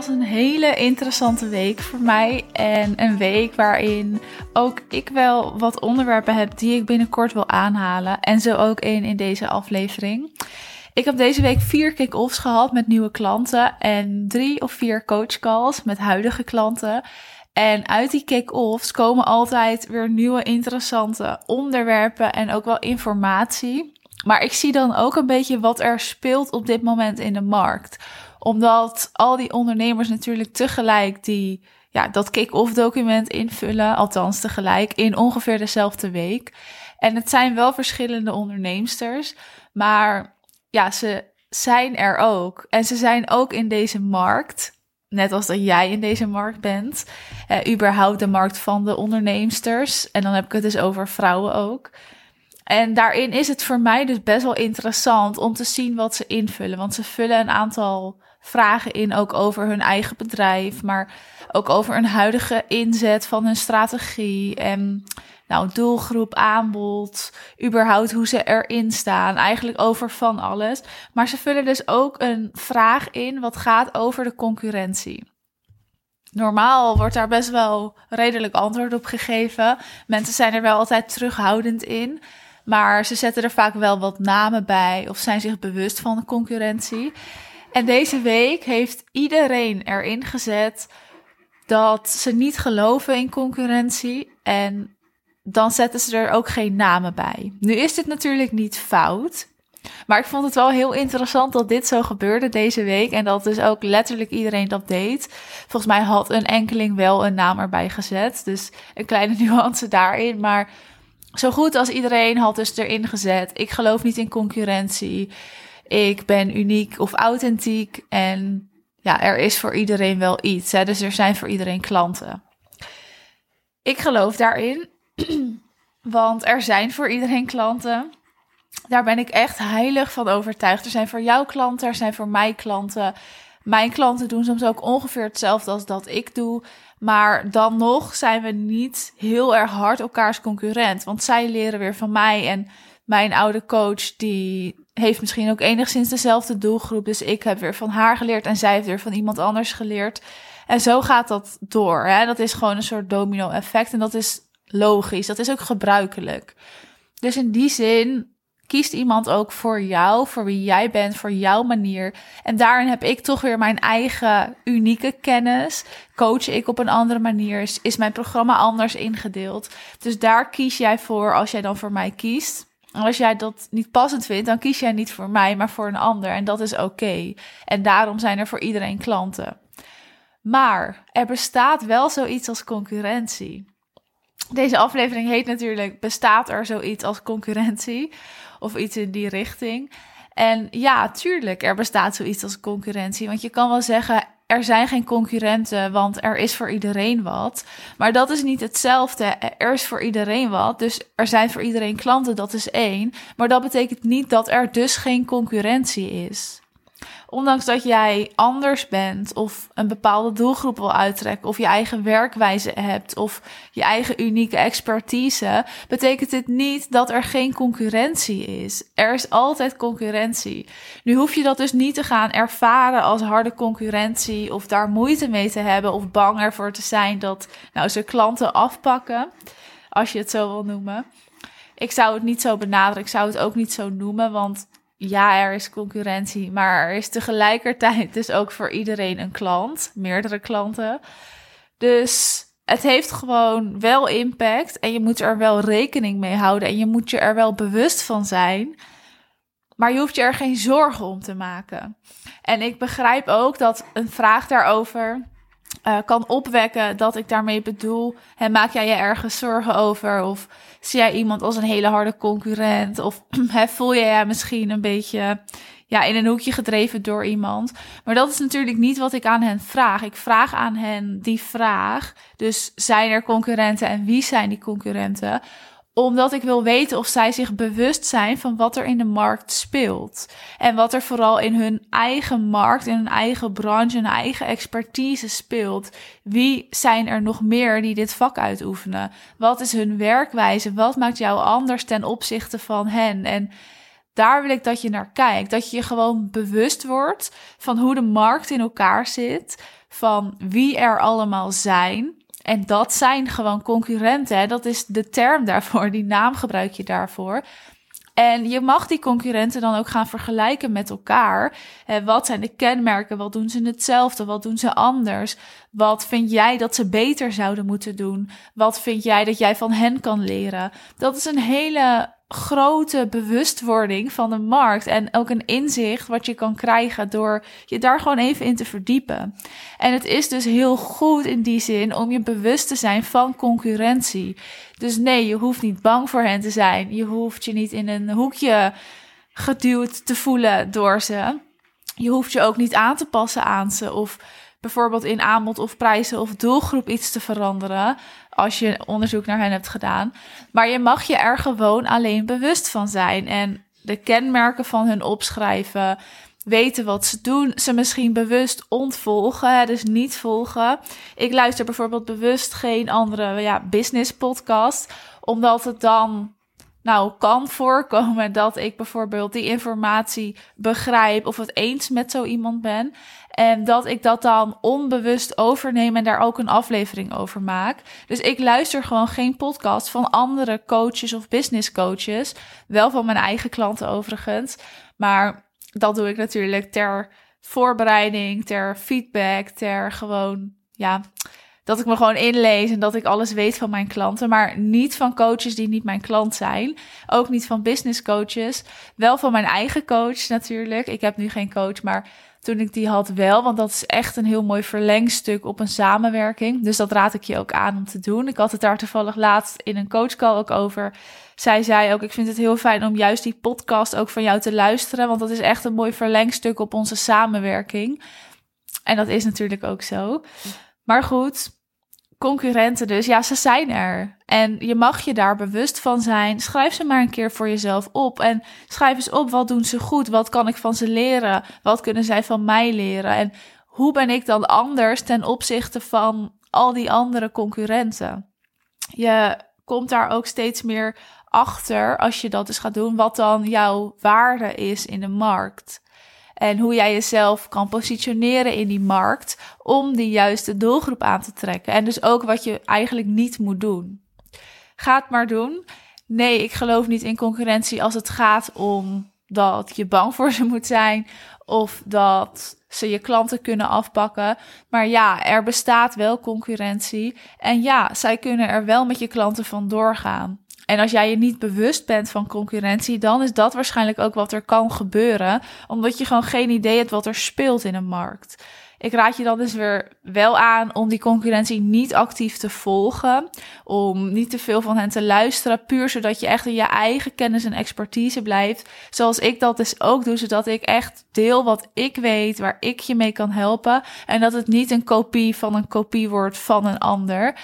was een hele interessante week voor mij. En een week waarin ook ik wel wat onderwerpen heb die ik binnenkort wil aanhalen. En zo ook één in deze aflevering. Ik heb deze week vier kick-offs gehad met nieuwe klanten. En drie of vier coachcalls met huidige klanten. En uit die kick-offs komen altijd weer nieuwe interessante onderwerpen en ook wel informatie. Maar ik zie dan ook een beetje wat er speelt op dit moment in de markt omdat al die ondernemers natuurlijk tegelijk die, ja, dat kick-off document invullen, althans tegelijk, in ongeveer dezelfde week. En het zijn wel verschillende onderneemsters, maar ja, ze zijn er ook. En ze zijn ook in deze markt. Net als dat jij in deze markt bent. Eh, überhaupt de markt van de onderneemsters. En dan heb ik het dus over vrouwen ook. En daarin is het voor mij dus best wel interessant om te zien wat ze invullen. Want ze vullen een aantal vragen in, ook over hun eigen bedrijf, maar ook over een huidige inzet van hun strategie en nou, doelgroep, aanbod, überhaupt hoe ze erin staan, eigenlijk over van alles. Maar ze vullen dus ook een vraag in wat gaat over de concurrentie. Normaal wordt daar best wel redelijk antwoord op gegeven. Mensen zijn er wel altijd terughoudend in. Maar ze zetten er vaak wel wat namen bij of zijn zich bewust van de concurrentie. En deze week heeft iedereen erin gezet dat ze niet geloven in concurrentie. En dan zetten ze er ook geen namen bij. Nu is dit natuurlijk niet fout. Maar ik vond het wel heel interessant dat dit zo gebeurde deze week. En dat dus ook letterlijk iedereen dat deed. Volgens mij had een enkeling wel een naam erbij gezet. Dus een kleine nuance daarin. Maar zo goed als iedereen had dus erin gezet. Ik geloof niet in concurrentie. Ik ben uniek of authentiek. En ja, er is voor iedereen wel iets. Hè? Dus er zijn voor iedereen klanten. Ik geloof daarin. Want er zijn voor iedereen klanten. Daar ben ik echt heilig van overtuigd. Er zijn voor jou klanten, er zijn voor mij klanten. Mijn klanten doen soms ook ongeveer hetzelfde als dat ik doe. Maar dan nog zijn we niet heel erg hard elkaars concurrent. Want zij leren weer van mij. En mijn oude coach, die heeft misschien ook enigszins dezelfde doelgroep. Dus ik heb weer van haar geleerd en zij heeft weer van iemand anders geleerd. En zo gaat dat door. Hè? Dat is gewoon een soort domino-effect. En dat is logisch. Dat is ook gebruikelijk. Dus in die zin kiest iemand ook voor jou, voor wie jij bent, voor jouw manier. En daarin heb ik toch weer mijn eigen unieke kennis. Coach ik op een andere manier? Is, mijn programma anders ingedeeld? Dus daar kies jij voor als jij dan voor mij kiest. Als jij dat niet passend vindt, dan kies jij niet voor mij, maar voor een ander. En dat is oké. En daarom zijn er voor iedereen klanten. Maar er bestaat wel zoiets als concurrentie. Deze aflevering heet natuurlijk: Bestaat er zoiets als concurrentie? Of iets in die richting. En ja, tuurlijk, er bestaat zoiets als concurrentie. Want je kan wel zeggen: er zijn geen concurrenten, want er is voor iedereen wat. Maar dat is niet hetzelfde. Er is voor iedereen wat. Dus er zijn voor iedereen klanten, dat is één. Maar dat betekent niet dat er dus geen concurrentie is ondanks dat jij anders bent of een bepaalde doelgroep wil uittrekken of je eigen werkwijze hebt of je eigen unieke expertise, betekent dit niet dat er geen concurrentie is. Er is altijd concurrentie. Nu hoef je dat dus niet te gaan ervaren als harde concurrentie of daar moeite mee te hebben of bang ervoor te zijn dat nou ze klanten afpakken, als je het zo wil noemen. Ik zou het niet zo benaderen, ik zou het ook niet zo noemen, want ja, er is concurrentie, maar er is tegelijkertijd dus ook voor iedereen een klant, meerdere klanten. Dus het heeft gewoon wel impact en je moet er wel rekening mee houden en je moet je er wel bewust van zijn. Maar je hoeft je er geen zorgen om te maken. En ik begrijp ook dat een vraag daarover uh, kan opwekken dat ik daarmee bedoel, maak jij je ergens zorgen over? Of zie jij iemand als een hele harde concurrent? Of he, voel jij je misschien een beetje ja, in een hoekje gedreven door iemand? Maar dat is natuurlijk niet wat ik aan hen vraag. Ik vraag aan hen die vraag, dus zijn er concurrenten en wie zijn die concurrenten? Omdat ik wil weten of zij zich bewust zijn van wat er in de markt speelt. En wat er vooral in hun eigen markt, in hun eigen branche, hun eigen expertise speelt. Wie zijn er nog meer die dit vak uitoefenen? Wat is hun werkwijze? Wat maakt jou anders ten opzichte van hen? En daar wil ik dat je naar kijkt. Dat je je gewoon bewust wordt van hoe de markt in elkaar zit. Van wie er allemaal zijn. En dat zijn gewoon concurrenten. Hè? Dat is de term daarvoor, die naam gebruik je daarvoor. En je mag die concurrenten dan ook gaan vergelijken met elkaar. Wat zijn de kenmerken? Wat doen ze hetzelfde? Wat doen ze anders? Wat vind jij dat ze beter zouden moeten doen? Wat vind jij dat jij van hen kan leren? Dat is een hele grote bewustwording van de markt en ook een inzicht wat je kan krijgen door je daar gewoon even in te verdiepen. En het is dus heel goed in die zin om je bewust te zijn van concurrentie. Dus nee, je hoeft niet bang voor hen te zijn. Je hoeft je niet in een hoekje geduwd te voelen door ze. Je hoeft je ook niet aan te passen aan ze of bijvoorbeeld in aanbod of prijzen of doelgroep iets te veranderen als je onderzoek naar hen hebt gedaan. Maar je mag je er gewoon alleen bewust van zijn en de kenmerken van hun opschrijven, weten wat ze doen, ze misschien bewust ontvolgen, dus niet volgen. Ik luister bijvoorbeeld bewust geen andere ja, business podcast, omdat het dan nou kan voorkomen dat ik bijvoorbeeld die informatie begrijp of het eens met zo iemand ben. En dat ik dat dan onbewust overneem en daar ook een aflevering over maak. Dus ik luister gewoon geen podcast van andere coaches of business coaches. Wel van mijn eigen klanten overigens. Maar dat doe ik natuurlijk ter voorbereiding, ter feedback, ter gewoon, ja, dat ik me gewoon inlees en dat ik alles weet van mijn klanten. Maar niet van coaches die niet mijn klant zijn. Ook niet van business coaches. Wel van mijn eigen coach natuurlijk. Ik heb nu geen coach, maar toen ik die had wel. Want dat is echt een heel mooi verlengstuk op een samenwerking. Dus dat raad ik je ook aan om te doen. Ik had het daar toevallig laatst in een coachcall ook over. Zij zei ook, ik vind het heel fijn om juist die podcast ook van jou te luisteren. Want dat is echt een mooi verlengstuk op onze samenwerking. En dat is natuurlijk ook zo. Maar goed, concurrenten dus, ja, ze zijn er. En je mag je daar bewust van zijn. Schrijf ze maar een keer voor jezelf op. En schrijf eens op, wat doen ze goed? Wat kan ik van ze leren? Wat kunnen zij van mij leren? En hoe ben ik dan anders ten opzichte van al die andere concurrenten? Je komt daar ook steeds meer achter als je dat dus gaat doen, wat dan jouw waarde is in de markt. En hoe jij jezelf kan positioneren in die markt om die juiste doelgroep aan te trekken. En dus ook wat je eigenlijk niet moet doen. Ga het maar doen. Nee, ik geloof niet in concurrentie als het gaat om dat je bang voor ze moet zijn of dat ze je klanten kunnen afpakken. Maar ja, er bestaat wel concurrentie. En ja, zij kunnen er wel met je klanten van doorgaan. En als jij je niet bewust bent van concurrentie, dan is dat waarschijnlijk ook wat er kan gebeuren, omdat je gewoon geen idee hebt wat er speelt in een markt. Ik raad je dan dus weer wel aan om die concurrentie niet actief te volgen. Om niet te veel van hen te luisteren. Puur zodat je echt in je eigen kennis en expertise blijft. Zoals ik dat dus ook doe. Zodat ik echt deel wat ik weet, waar ik je mee kan helpen. En dat het niet een kopie van een kopie wordt van een ander.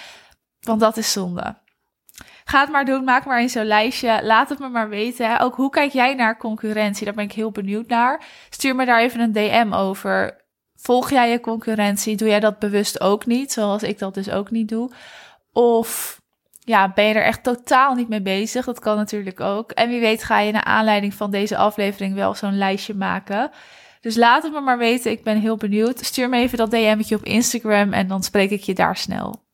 Want dat is zonde. Ga het maar doen, maak maar eens zo'n lijstje. Laat het me maar weten. Ook hoe kijk jij naar concurrentie? Daar ben ik heel benieuwd naar. Stuur me daar even een DM over. Volg jij je concurrentie? Doe jij dat bewust ook niet, zoals ik dat dus ook niet doe? Of ja, ben je er echt totaal niet mee bezig? Dat kan natuurlijk ook. En wie weet ga je naar aanleiding van deze aflevering wel zo'n lijstje maken. Dus laat het me maar weten. Ik ben heel benieuwd. Stuur me even dat DM'tje op Instagram en dan spreek ik je daar snel.